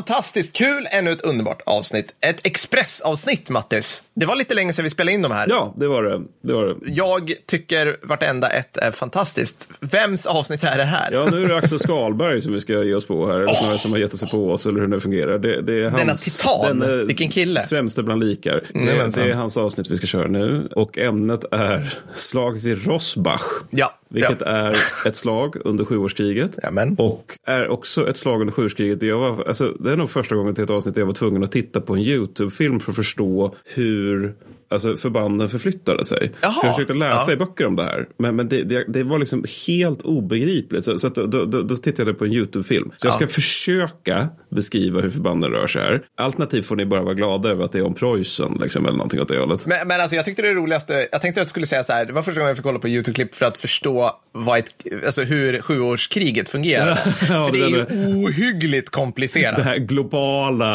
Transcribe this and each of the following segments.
Fantastiskt kul, ännu ett underbart avsnitt. Ett expressavsnitt, Mattis. Det var lite länge sedan vi spelade in de här. Ja, det var det. det, var det. Jag tycker vartenda ett är fantastiskt. Vems avsnitt är det här? Ja, nu är det Axel Skalberg som vi ska ge oss på här. Eller oh. som har gett sig på oss, eller hur det fungerar. Det, det är hans, Denna titan, den, vilken kille. Främste bland likar. Mm, det, det, är hans avsnitt vi ska köra nu. Och ämnet är slaget vid Rosbach. Ja. Vilket ja. är ett slag under sjuårskriget. Jamen. Och är också ett slag under sjuårskriget. Jag var, alltså, det är nog första gången till ett avsnitt jag var tvungen att titta på en YouTube-film för att förstå hur alltså förbanden förflyttade sig. Jaha, jag försökte läsa ja. i böcker om det här. Men, men det, det, det var liksom helt obegripligt. Så, så då, då, då, tittade jag på en YouTube-film. Så jag ska försöka beskriva hur förbanden rör sig här. Alternativt får ni bara vara glada över att det är om Preussen. Liksom, eller någonting åt det hållet. Men, men alltså, jag tyckte det roligaste, jag tänkte att jag skulle säga så här, det var första gången jag fick kolla på YouTube-klipp för att förstå vad ett, alltså hur sjuårskriget fungerar. ja, för det är ju ohyggligt komplicerat. Det här globala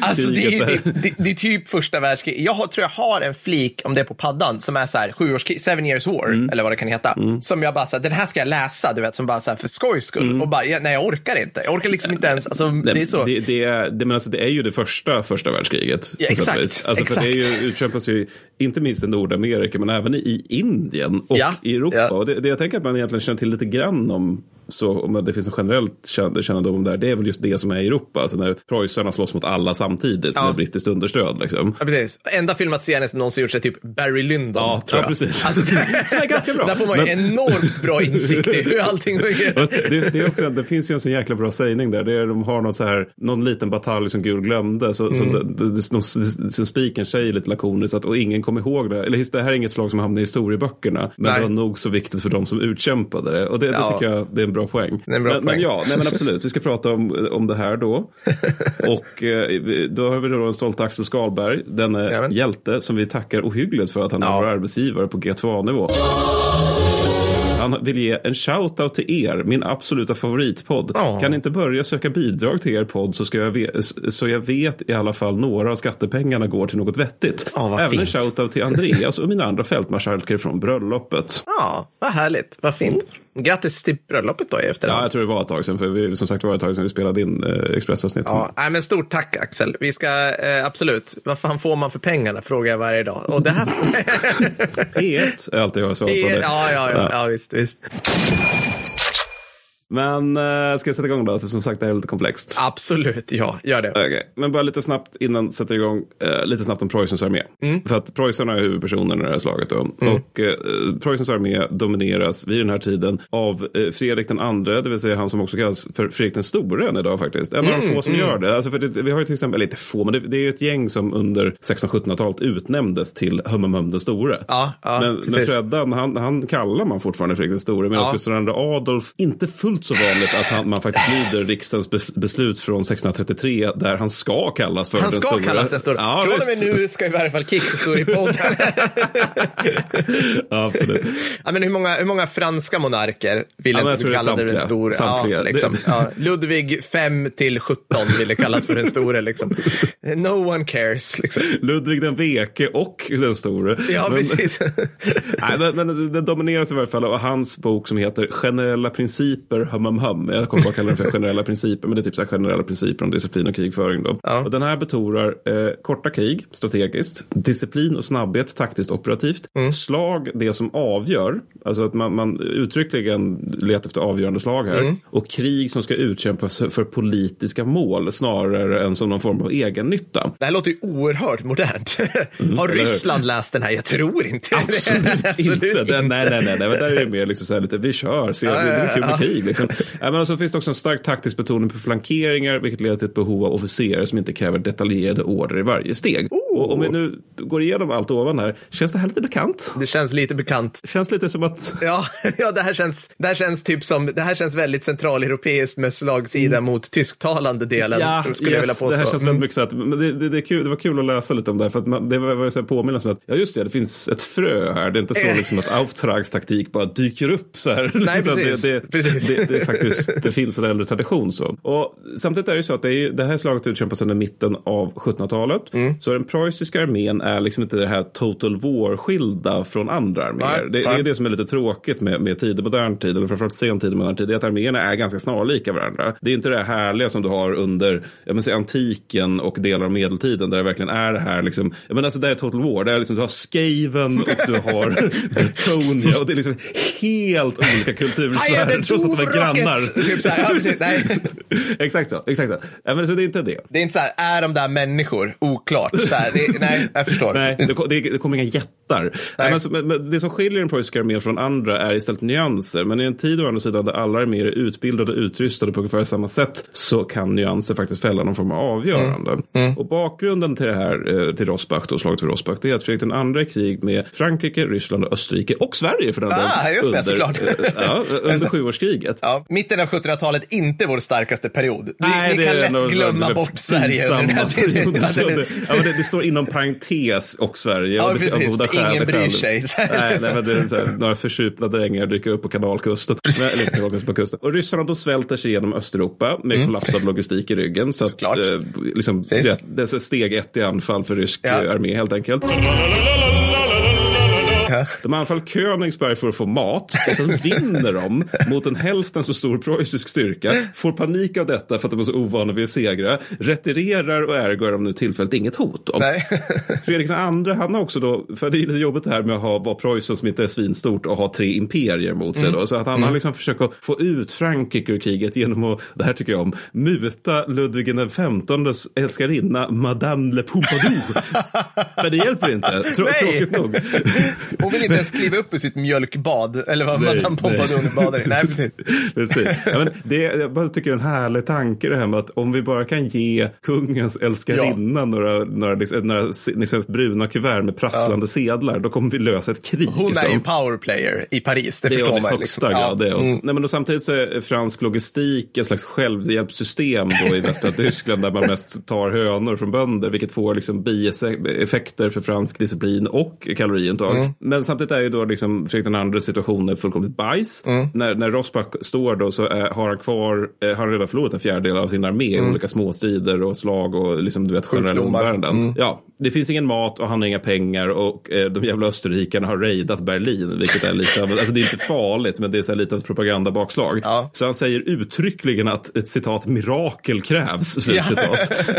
alltså, det, är, kriget. det, det, det är typ första världskriget. Jag har, tror jag har en flik om det på paddan som är så här sjuårskrig, seven years war, Mm. eller vad det kan heta. Som jag bara så här, den här ska jag läsa, du vet, som bara så här för skojs skull. Mm. Och bara, ja, nej jag orkar inte. Jag orkar liksom inte ens, alltså det är så. Det, det, är, det, men alltså, det är ju det första första världskriget. Ja, exakt. Alltså, exakt. För det är ju, utkämpas ju inte minst i Nordamerika men även i Indien och Ja, i Europa. ja. Och det, det jag tänker att man egentligen känner till lite grann om så om det finns en generellt kännedom om det här, det är väl just det som är i Europa. Alltså när preussarna slåss mot alla samtidigt Ja. med brittiskt understöd. Liksom. Ja, precis. Enda filmatiseringen som någonsin gjorts är typ Barry Lyndon, Ja, tror ja, jag. precis. Alltså, Som är ganska bra. Där får man ju Men- enormt bra insikt i hur allting fungerar. Det, det, är också, det finns ju en så jäkla bra sägning där. Det är, de har något så här, någon liten batalj som Gud glömde. Så, som det, det, det, de- som spiken säger lite lakoniskt. Att, och ingen kommer ihåg det. Eller det här är inget slag som hamnar i historieböckerna. Men Nej. det var nog så viktigt för de som utkämpade det. Och det, Ja. det tycker jag det är en bra poäng. Det är en bra men, poäng. men ja, nej, men absolut. Vi ska prata om, om det här då. och eh, då har vi då den stolta Axel Skalberg. Denne hjälte som vi tackar ohyggligt för att han är Ja. vår arbetsgivare på G2A-nivå. Han vill ge en shout-out till er, min absoluta favoritpodd. Ja. Kan inte börja söka bidrag till er podd så, ska jag ve- så jag vet i alla fall några av skattepengarna går till något vettigt. Ja, Även en fint. shout-out till Andreas och mina andra fältmarskalkar från bröllopet. Ja, vad härligt. Vad fint. Grattis till bröllopet då i Ja, efterhand. jag tror det var ett tag sedan, för vi, som sagt var det ett tag sedan vi spelade in eh, Expressavsnitt. Ja, nej, men stort tack Axel. Vi ska eh, absolut. Vad fan får man för pengarna? Frågar jag varje dag. Och det här. P1 är alltid jag har svar på ja, det. ja, ja, ja, visst, visst. Men äh, ska jag sätta igång då? För som sagt, det här är lite komplext. Absolut, ja, gör det. Okej, men bara lite snabbt innan jag sätter igång, eh, lite snabbt om Preussens armé. Mm. För att Preussen är huvudpersonen i det här slaget. Då. Och eh, Preussens armé domineras vid den här tiden av eh, Fredrik den andre, det vill säga han som också kallas för Fredrik den store än idag faktiskt. En av Mm, de få som gör det. Alltså för det. Vi har ju till exempel, eller inte få, men det, det är ju ett gäng som under 1600-1700-talet utnämndes till Hömmemöm den store. Ja, ja, men, men. Freddan, han, han kallar man fortfarande Fredrik den store. Medan Ja. Gustav II Adolf, inte fullt så vanligt att han, man faktiskt lyder riksdagens bes- beslut från 1633 där han ska kallas för Han den ska store. kallas den stora. Ja, Från och med nu ska i varje fall Kicks stå i podden. Ja, absolut. ja, men hur, många, hur många franska monarker ville Ja, inte jag du tror det är kalla dig den? Samtliga. Ja, liksom. Ja, Ludvig 5 till 17 ville kallas för den store. Liksom. No one cares. Liksom. Ludvig den veke och den store. Ja, men, precis. Nej, men, men den domineras i varje fall av hans bok som heter Generella principer hum hum hum. Jag kommer bara kalla den för Generella principer, men det är typ så här generella principer om disciplin och krigföring. Då. Ja. Och den här betonar eh, korta krig, strategiskt, disciplin och snabbhet, taktiskt operativt, Mm. slag, det som avgör, alltså att man, man uttryckligen letar efter avgörande slag här, Mm. och krig som ska utkämpas för, politiska mål snarare än som någon form av egennytta. Det här låter ju oerhört modernt. Har Mm, hur? Ryssland läst den här? Jag tror inte det. Absolut inte. Den, nej, nej, nej, nej. Men där är det mer liksom så här lite, vi kör, se, det, det är kul med krig. Liksom. Men så finns det också en stark taktisk betoning på flankeringar, vilket leder till ett behov av officerare som inte kräver detaljerade order i varje steg. Och om vi nu går igenom allt ovan här, känns det här lite bekant? Det känns lite bekant. Känns lite som att Ja, ja det, här känns, det här känns typ som, det här känns väldigt centraleuropeiskt med slagsida mot tysktalande delen. Ja, skulle jag vilja yes, påstå. det här känns Mm. väldigt mycket så att, men det, det, det, kul, det var kul att läsa lite om det här, för att man, det var, var så här påminnas om att, ja just det, det finns ett frö här, det är inte så Eh. liksom att auftragstaktik bara dyker upp så här. Nej, precis, det, det, precis. Det, det, faktiskt, det finns en äldre tradition så. Och samtidigt är det ju så att det, är, det här slaget utkämpas under mitten av 1700-talet, Mm. så den preussiska armén är liksom inte det här total war-skilda från andra arméer. Det, det, är det som är lite tråkigt med, med tidig modern tid, eller framförallt sen tid modern tid, det är att arméerna är ganska snarlika varandra. Det är inte det härliga som du har under jag menar, antiken och delar av medeltiden, där det verkligen är det här, liksom, jag menar, alltså, det är total war, det är liksom, du har Skaven och du har Bretonia och det är liksom helt olika kultursfärer trots att de är grannar. Typ så här, ja, precis, nej. exakt så. Exakt så. Ja, men så det är inte det. Det är inte så här, är de där människor? Oklart. Så här, det, nej, jag förstår. nej, det, det, det kommer inga jättar. Nej. Men, men, det som skiljer den preussiska armén från andra är istället nyanser. Men i en tid å andra sidan där alla arméer är utbildade och utrustade på ungefär samma sätt så kan nyanser faktiskt fälla någon form av avgörande. Mm. Mm. Och bakgrunden till det här, eh, till Rosbach, då, slaget vid Rosbach, det är att Fredrik andra krig med Frankrike, Ryssland och Österrike och Sverige för den ah, just det, under, såklart. Ja, under sjuårskriget. Ja, mitten av 1700-talet, inte vår starkaste period. Nej, ni, kan lätt glömma bort Sverige under den här tiden. Det, ja, det, det, står inom parentes och Sverige. Ja, precis, goda skäl, ingen bryr sig. nej, nej, men det är så här, några försupna drängar dyker upp på kanalkusten. Eller, på kusten. Och ryssarna då svälter sig genom Östeuropa med mm. kollapsad logistik i ryggen. Så att, eh, liksom, det, det är steg ett i anfall för rysk ja. armé helt enkelt. De anfaller Königsberg för att få mat och sen vinner de mot en hälften så stor preussisk styrka. Får panik av detta för att de är så ovana vid att segra. Retirerar och ergo är de nu tillfälligt inget hot om. Nej. Fredrik II, han har också då, för det är lite jobbigt det här med att ha, vara Preussen som inte är svinstort och ha tre imperier mot sig mm. då. Så att han mm. har liksom försökt att få ut Frankrike ur kriget genom att, det här tycker jag om, muta Ludvig XVs älskarinna Madame le Pompadour. Men det hjälper inte, Trå tråkigt nog. Hon vill inte ens kliva upp ur sitt mjölkbad, eller vad Madame Pompadour badar i. Nej, precis. precis. Ja, men det, jag bara tycker det är en härlig tanke det här med att om vi bara kan ge kungens älskarinna ja. några, några, liksom, några, några bruna kuvert med prasslande ja. sedlar, då kommer vi lösa ett krig. Hon är en powerplayer i Paris, det, det förstår man. Liksom. ja. mm. Nej, men då samtidigt så är fransk logistik ett slags självhjälpssystem då i västra Tyskland där man mest tar hönor från bönder, vilket får liksom bieffekter för fransk disciplin och kaloriintag. Mm. Men samtidigt är ju då liksom Fredrik andra situationen fullkomligt bajs. Mm. När, när Rosbach står då så är, har han kvar, eh, har han redan förlorat en fjärdedel av sin armé i mm. olika småstrider och slag och liksom du vet generella umbäranden. Mm. Ja, det finns ingen mat och han har inga pengar och eh, de jävla österrikarna har raidat Berlin, vilket är lite av, alltså det är inte farligt, men det är så lite av ett propagandabakslag. Ja. Så han säger uttryckligen att ett citat mirakel krävs, slutcitat. Ja.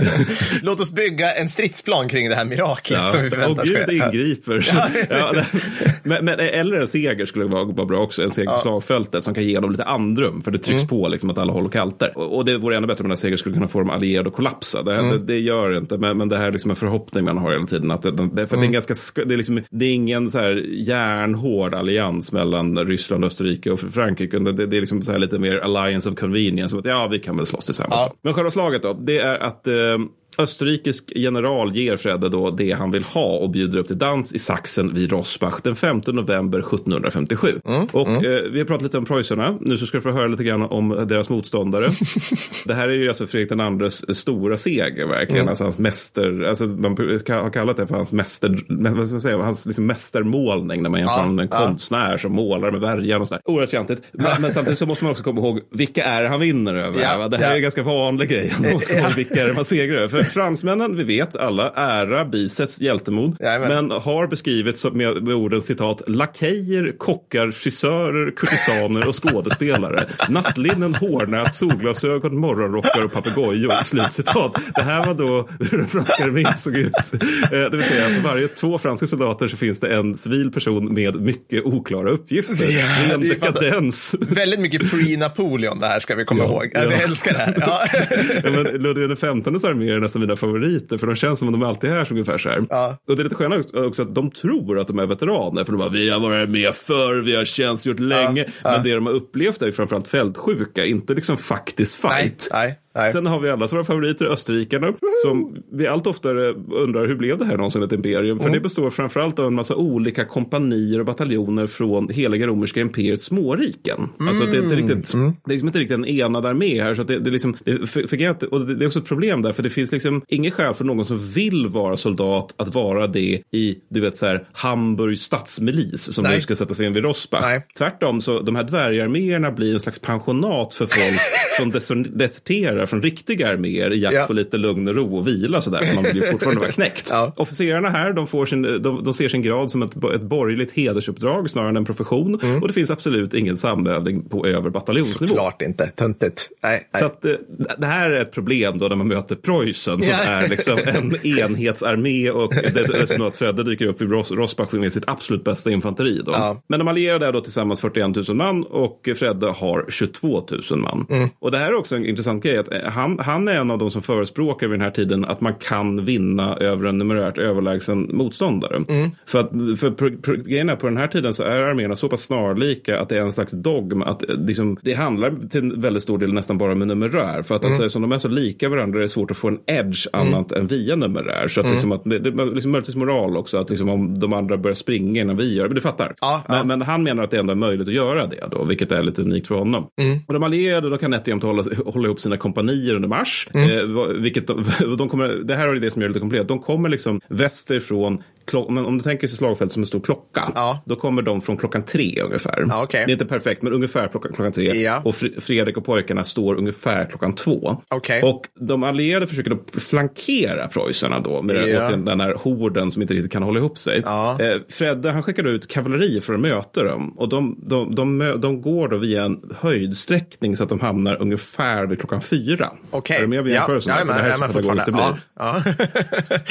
Låt oss bygga en stridsplan kring det här miraklet ja. som vi förväntar oss. Och Gud ingriper. Ja. men, men, eller en seger skulle vara, vara bra också. En seger på slagfältet som kan ge dem lite andrum. För det trycks mm. på liksom, att alla håller kalter. Och, och det vore ännu bättre om den här seger skulle kunna få de allierade att kollapsa. Det, mm. det, det, gör det inte. Men, men det här är liksom en förhoppning man har hela tiden. Att det, det, för mm. det, är en mm. ganska, det, är liksom, det är ingen så här järnhård allians mellan Ryssland, Österrike och Frankrike. Det, det är liksom så här lite mer alliance of convenience. Att, ja, vi kan väl slåss tillsammans. Ja. Men själva slaget då. Det är att eh, Österrikisk general ger Fredde då det han vill ha och bjuder upp till dans i Sachsen vid Rossbach den 5 november 1757. Mm, och mm. Eh, vi har pratat lite om preussarna. Nu så ska du få höra lite grann om deras motståndare. det här är ju alltså Fredrik den andres stora seger verkligen. Mm. Alltså hans mäster, alltså man har kallat det för hans mäster, vad ska man säga, hans liksom mästermålning när man jämför ja, med en ja. konstnär som målar med värjan och sådär. Oerhört fjantigt. Men, men, samtidigt så måste man också komma ihåg vilka är han vinner över. Ja, det här är en ganska vanlig grej. Man måste komma ihåg vilka är det man segrar över fransmännen, vi vet alla, ära, biceps, hjältemod. Jajamän. Men har beskrivits med, med orden citat, lakejer, kockar, frisörer, kurtisaner och skådespelare. Nattlinnen, hårnät, solglasögon, morgonrockar och papegojor. Slutcitat. Det här var då hur den franska armén såg ut. Eh, det vill säga, för varje två franska soldater så finns det en civil person med mycket oklara uppgifter. Ja, en dekadens. Väldigt mycket pre-Napoleon det här ska vi komma ja, ihåg. Alltså, ja. Jag älskar det här. Ja. ja, men Ludvig XVs armé är nästan mina favoriter för de känns som att de alltid är så ungefär så här. Ja. Och det är lite skönt också att de tror att de är veteraner för de bara vi har varit med förr, vi har tjänstgjort länge. Ja. Men det de har upplevt är framförallt fältsjuka, inte liksom faktiskt fight. Nej. Nej. Nej. Sen har vi alla våra favoriter, österrikarna, som vi allt oftare undrar hur blev det här någonsin ett imperium? För mm. det består framförallt av en massa olika kompanier och bataljoner från heliga romerska imperiets småriken. Mm. Alltså det är inte riktigt, mm. det är liksom inte riktigt en enad armé här. Så det, det, är liksom, det, för, för, och det är också ett problem där, för det finns liksom inget skäl för någon som vill vara soldat att vara det i, du vet så här, Hamburgs stadsmilis som Nej. nu ska sätta sig in vid Rossbach. Nej. Tvärtom, så de här dvärgarméerna blir en slags pensionat för folk som deserterar officerare från riktiga arméer i jakt Ja. på lite lugn och ro och vila sådär. För man vill ju fortfarande vara knäckt. Ja. Officerarna här, de, får sin, de, de ser sin grad som ett, ett borgerligt hedersuppdrag snarare än en profession. Mm. Och det finns absolut ingen samövning på över bataljonsnivå. Såklart inte. Töntigt. Nej, nej. Så att, eh, det här är ett problem då när man möter Preussen som Ja. är liksom en enhetsarmé och det det är som att Fredde dyker upp i Ros Rosbach med sitt absolut bästa infanteri. Då. Ja. Men de allierade är då tillsammans 41 000 man och Fredde har 22 000 man. Mm. Och det här är också en intressant grej. Att han, han är en av de som förespråkar vid den här tiden att man kan vinna över en numerärt överlägsen motståndare. Mm. För att för, är, på den här tiden så är arméerna så pass snarlika att det är en slags dogm att eh, liksom, det handlar till en väldigt stor del nästan bara om numerär. För att alltså, eftersom de är så lika varandra är det svårt att få en edge annat än via numerär. Så att, liksom, att det, det är liksom, möjligtvis moral också att liksom, om de andra börjar springa innan vi gör det. Men du fattar. Ja, ja. Men, men han menar att det ändå är möjligt att göra det då, vilket är lite unikt för honom. Och de allierade de kan nätt och jämnt hålla, hålla ihop sina kompanier under mars. Eh, vad- vilket de, de kommer, det här är det som gör det lite komplet. De kommer liksom västerifrån, men om du tänker sig slagfält som en stor klocka, Ja. då kommer de från klockan tre ungefär. Ja, okej. Det är inte perfekt, men ungefär klockan, klockan tre. Ja. Och Fr- Fredrik och pojkarna står ungefär klockan två. Okej. Och de allierade försöker då flankera preussarna då med återigen den här horden som inte riktigt kan hålla ihop sig. Eh, Fredde han skickade ut kavalleri för att möta dem. Och de, de, de, de går då via en höjdsträckning så att de hamnar ungefär vid klockan fyra. Okej. Är du med vid jämförelsen? Ja, För men, det här är så pedagogiskt fortfarande. det blir.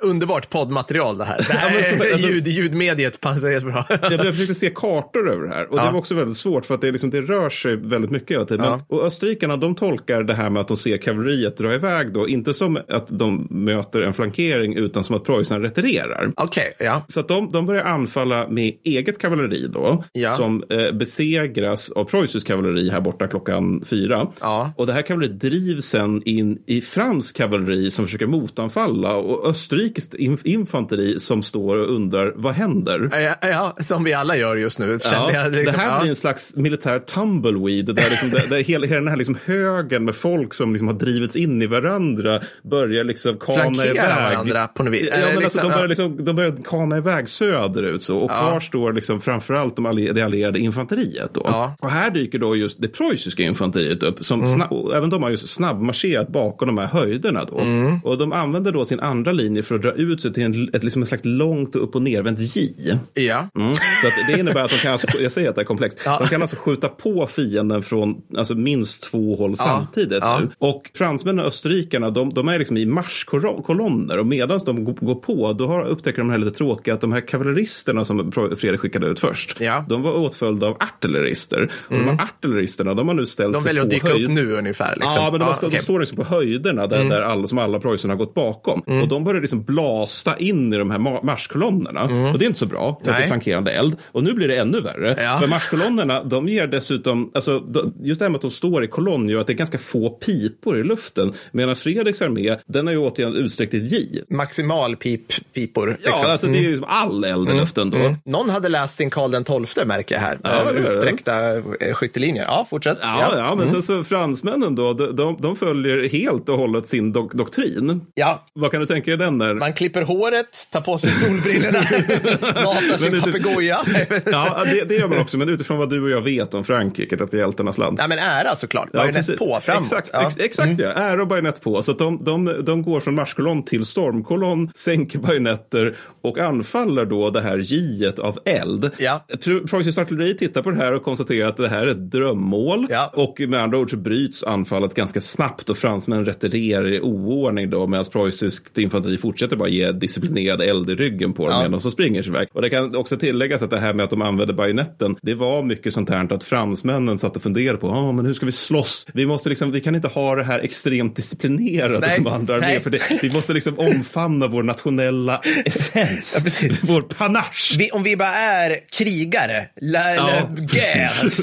Underbart poddmaterial det här. Det här Ja, men så- alltså- ljud, ljudmediet passar jättebra. Jag, jag försökte se kartor över det här och Ja. det var också väldigt svårt för att det, liksom, det rör sig väldigt mycket hela tiden. Ja. Men, och österrikarna de tolkar det här med att de ser kavalleriet dra iväg då, inte som att de möter en flankering utan som att Preussen retirerar. Okej, ja. Så att de, de börjar anfalla med eget kavalleri då, Ja. som eh, besegras av preussiskt kavalleri här borta klockan fyra. Ja. Och det här kavalleriet drivs sen in i fransk kavalleri som försöker motanfalla och österrikiskt inf- infanteri som står och undrar vad händer? Ja, ja, som vi alla gör just nu. Ja, jag, liksom. det här ja. blir en slags militär tumbleweed där, liksom, där, där hela, hela den här liksom högen med folk som liksom har drivits in i varandra börjar liksom kana Flankera iväg. varandra på något vis. Ja, men alltså, liksom, de, börjar ja. liksom, de börjar kana iväg söderut så, och kvar står liksom framförallt de allie- det allierade infanteriet. Då. Ja. Mm. Och här dyker då just det preussiska infanteriet upp som snabb, och även de har just snabbmarscherat bakom de här höjderna. Då. Mm. Och de använder då sin andra linje för att dra ut sig till en, ett, liksom ett slags långt och upp och nervänt J. Ja. Mm. Så det innebär att de kan, alltså, jag säger att det är komplext, Ja. de kan alltså skjuta på fienden från alltså, minst två håll samtidigt Ja. nu. Och fransmännen och österrikarna, de, de är liksom i marschkolonner och medan de går, på, då har, upptäcker de här lite tråkiga att de här kavalleristerna som Fredrik skickade ut först, Ja. de var åtföljda av artillerister. Och de här artilleristerna, de har nu ställt De sig väljer på att dyka höjd. upp nu ungefär. Liksom. Ja, men de. Mm. de står liksom på höjderna där, där alla, som alla Preussen har gått bakom. Och de börjar liksom blasta in i de här ma- marschkolonnerna. Och det är inte så bra, för att det är Nej. flankerande eld. Och nu blir det ännu värre. Ja. För marschkolonnerna, de ger dessutom, alltså, just det här med att de står i kolonn gör att det är ganska få pipor i luften. Medan Fredriks armé, den är ju återigen utsträckt ett J. Maximal pip, pipor. Ja, liksom. alltså det är ju all eld i luften då. Någon hade läst sin Karl den XII märker jag här. Ja. Utsträckta eh, skyttelinjer. Ja, fortsätt. Ja, ja, men sen så fransmännen då, de, de, de följer helt och hållet sin dok- doktrin. ja. Vad kan du tänka dig den där? Man klipper håret, tar på sig solbrillorna, matar sin papegoja. Ja, det, det gör man också, men utifrån vad du och jag vet om Frankrike, att det är hjältarnas land. Nej, men ära såklart. Ja, Bajonett precis. på, framåt. Exakt, ja. Mm. ex, exakt ja. Ära och bajonett på. Så att de, de, de går från marschkolonn till stormkolonn, sänker bajonetter och anfaller då det här j av eld. Ja. Pr- Preussiskt artilleri tittar på det här och konstaterar att det här är ett drömmål. Ja. Och med andra ord så bryts anfallet ganska snabbt och fransmän retirerar i oordning då medan preussiskt infanteri fortsätter bara ge disciplinerad eld i ryggen på dem Ja. medan de springer sig iväg. Och det kan också tilläggas att det här med att de använde bajonetten, det var mycket sånt här att fransmännen satt och funderade på, ah, men hur ska vi slåss? Vi måste liksom, vi kan inte ha det här extremt disciplinerade Nej, som andra arméer, för det, vi måste liksom omfamna vår nationella essens, Ja, vår panache. Vi, om vi bara är krigare, la, Ja, la,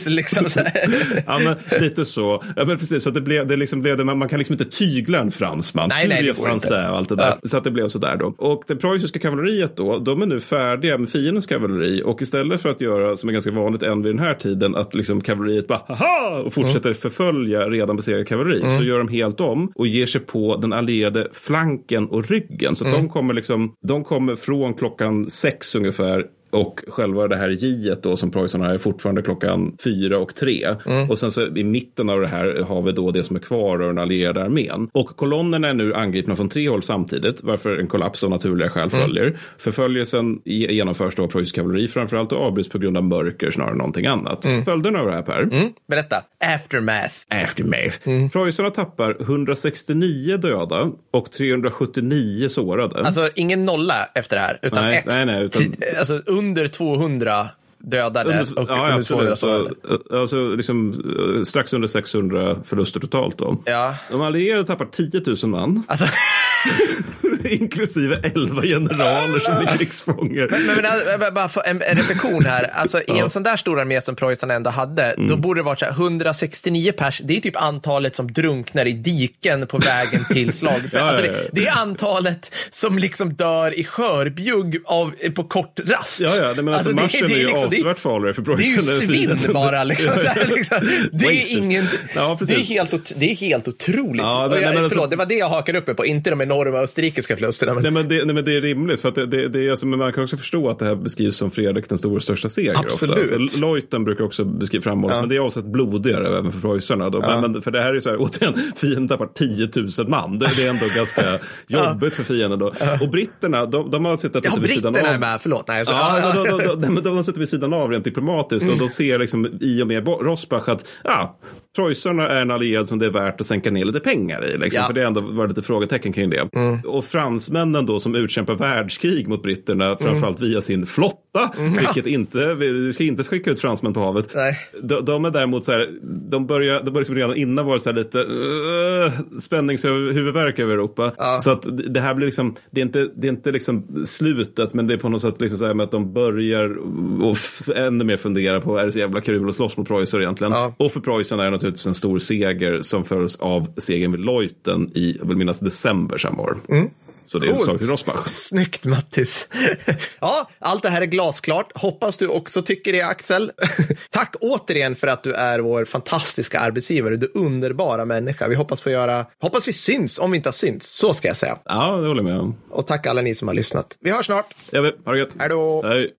liksom. Ja, men lite så. Ja, men precis, så det blev, det liksom blev det, man man kan liksom inte tygla en fransman. Nej, nej, det och allt det där. Så att det blev så där då. Och det preussiska kavalleriet då, de är nu färdiga med fiendens kavalleri och istället för att göra, som är ganska vanligt än vid den här tiden, att liksom kavalleriet bara haha och fortsätter Mm. förfölja redan besegrat kavalleri, så gör de helt om och ger sig på den allierade flanken och ryggen. Så Mm. de kommer liksom, de kommer från klockan sex ungefär och själva det här J då som preussarna är fortfarande klockan fyra och tre. Mm. Och sen så i mitten av det här har vi då det som är kvar av den allierade armén. Och kolonnerna är nu angripna från tre håll samtidigt, varför en kollaps av naturliga skäl mm. följer. Mm. Förföljelsen genomförs då av preussisk kavalleri framförallt och avbryts på grund av mörker snarare än någonting annat. Mm. Följderna av det här Per? Mm. Berätta. Aftermath. Aftermath. Mm. Preussarna tappar 169 döda och 379 sårade. Alltså ingen nolla efter det här, utan nej, ett. Nej, nej, utan... Alltså under 200 dödade under, och ja, under 200 sårade. Alltså, liksom, eh, strax under 600 förluster totalt då. Ja. De allierade tappar 10 000 man. Alltså... Inklusive 11 generaler som är krigsfångar. Men, men, men bara en, en reflektion här. Alltså, I en sån där stor armé som preussarna ändå hade, mm. då borde det varit så här, 169 pers. Det är typ antalet som drunknar i diken på vägen till slagfält. ja, alltså, det, det, är antalet som liksom dör i skörbjugg av, på kort rast. Ja, ja. Men alltså, alltså marschen det, det är, ju liksom, avsevärt farligare för preussarna. Det är ju svinn bara. Liksom, här, liksom. Det är ingen... Ja, det, är helt, det är helt otroligt. Ja, men, jag, förlåt, alltså, det var det jag hakade upp mig på, inte de enorma österrikiska förlusterna. Men... Nej, men det, nej, men det är rimligt, för att det, det, det är, alltså, man kan också förstå att det här beskrivs som Fredrik den store största seger. Absolut. Ofta. Alltså, Leuten brukar också beskriva framhållas, ja. men det är avsett blodigare även för preussarna. Ja. Men, för det här är så här, återigen, fienden tappar 10 000 man. Det, det är ändå ganska jobbigt för fienden då. Och britterna, de, de har suttit ja, vid sidan av. Ja, britterna är med, förlåt. Nej, så, ja, de, de, de, de, har suttit vid sidan av rent diplomatiskt och de ser liksom i och med Rosbach att ja, preussarna är en allierad som det är värt att sänka ner lite pengar i. Liksom, ja. För det har ändå varit lite frågetecken kring det. Mm. Och fransmännen då som utkämpar världskrig mot britterna, mm. framförallt via sin flotta, mm. vilket inte, vi ska inte skicka ut fransmän på havet. Nej. De, de är däremot så här, de börjar, de börjar liksom redan innan vara så här lite uh, spänningshuvudvärk över Europa. Ja. Så att det här blir liksom, det är inte, det är inte liksom slutet, men det är på något sätt liksom så här med att de börjar och ännu mer fundera på, är det så jävla kul att slåss mot Preussen egentligen? Ja. Och för Preussen är det naturligtvis en stor seger som följs av segern vid Leuten i, jag vill minnas, december samma år. Mm. Så det är ett slag till Rosbach. Snyggt Mattis. ja, allt det här är glasklart. Hoppas du också tycker det Axel. Tack återigen för att du är vår fantastiska arbetsgivare. Du underbara människa. Vi hoppas få göra, hoppas vi syns om vi inte har synts. Så ska jag säga. Ja, det håller jag med om. Och tack alla ni som har lyssnat. Vi hörs snart. Ja, vi. Ha det gött. Hej då. Hej.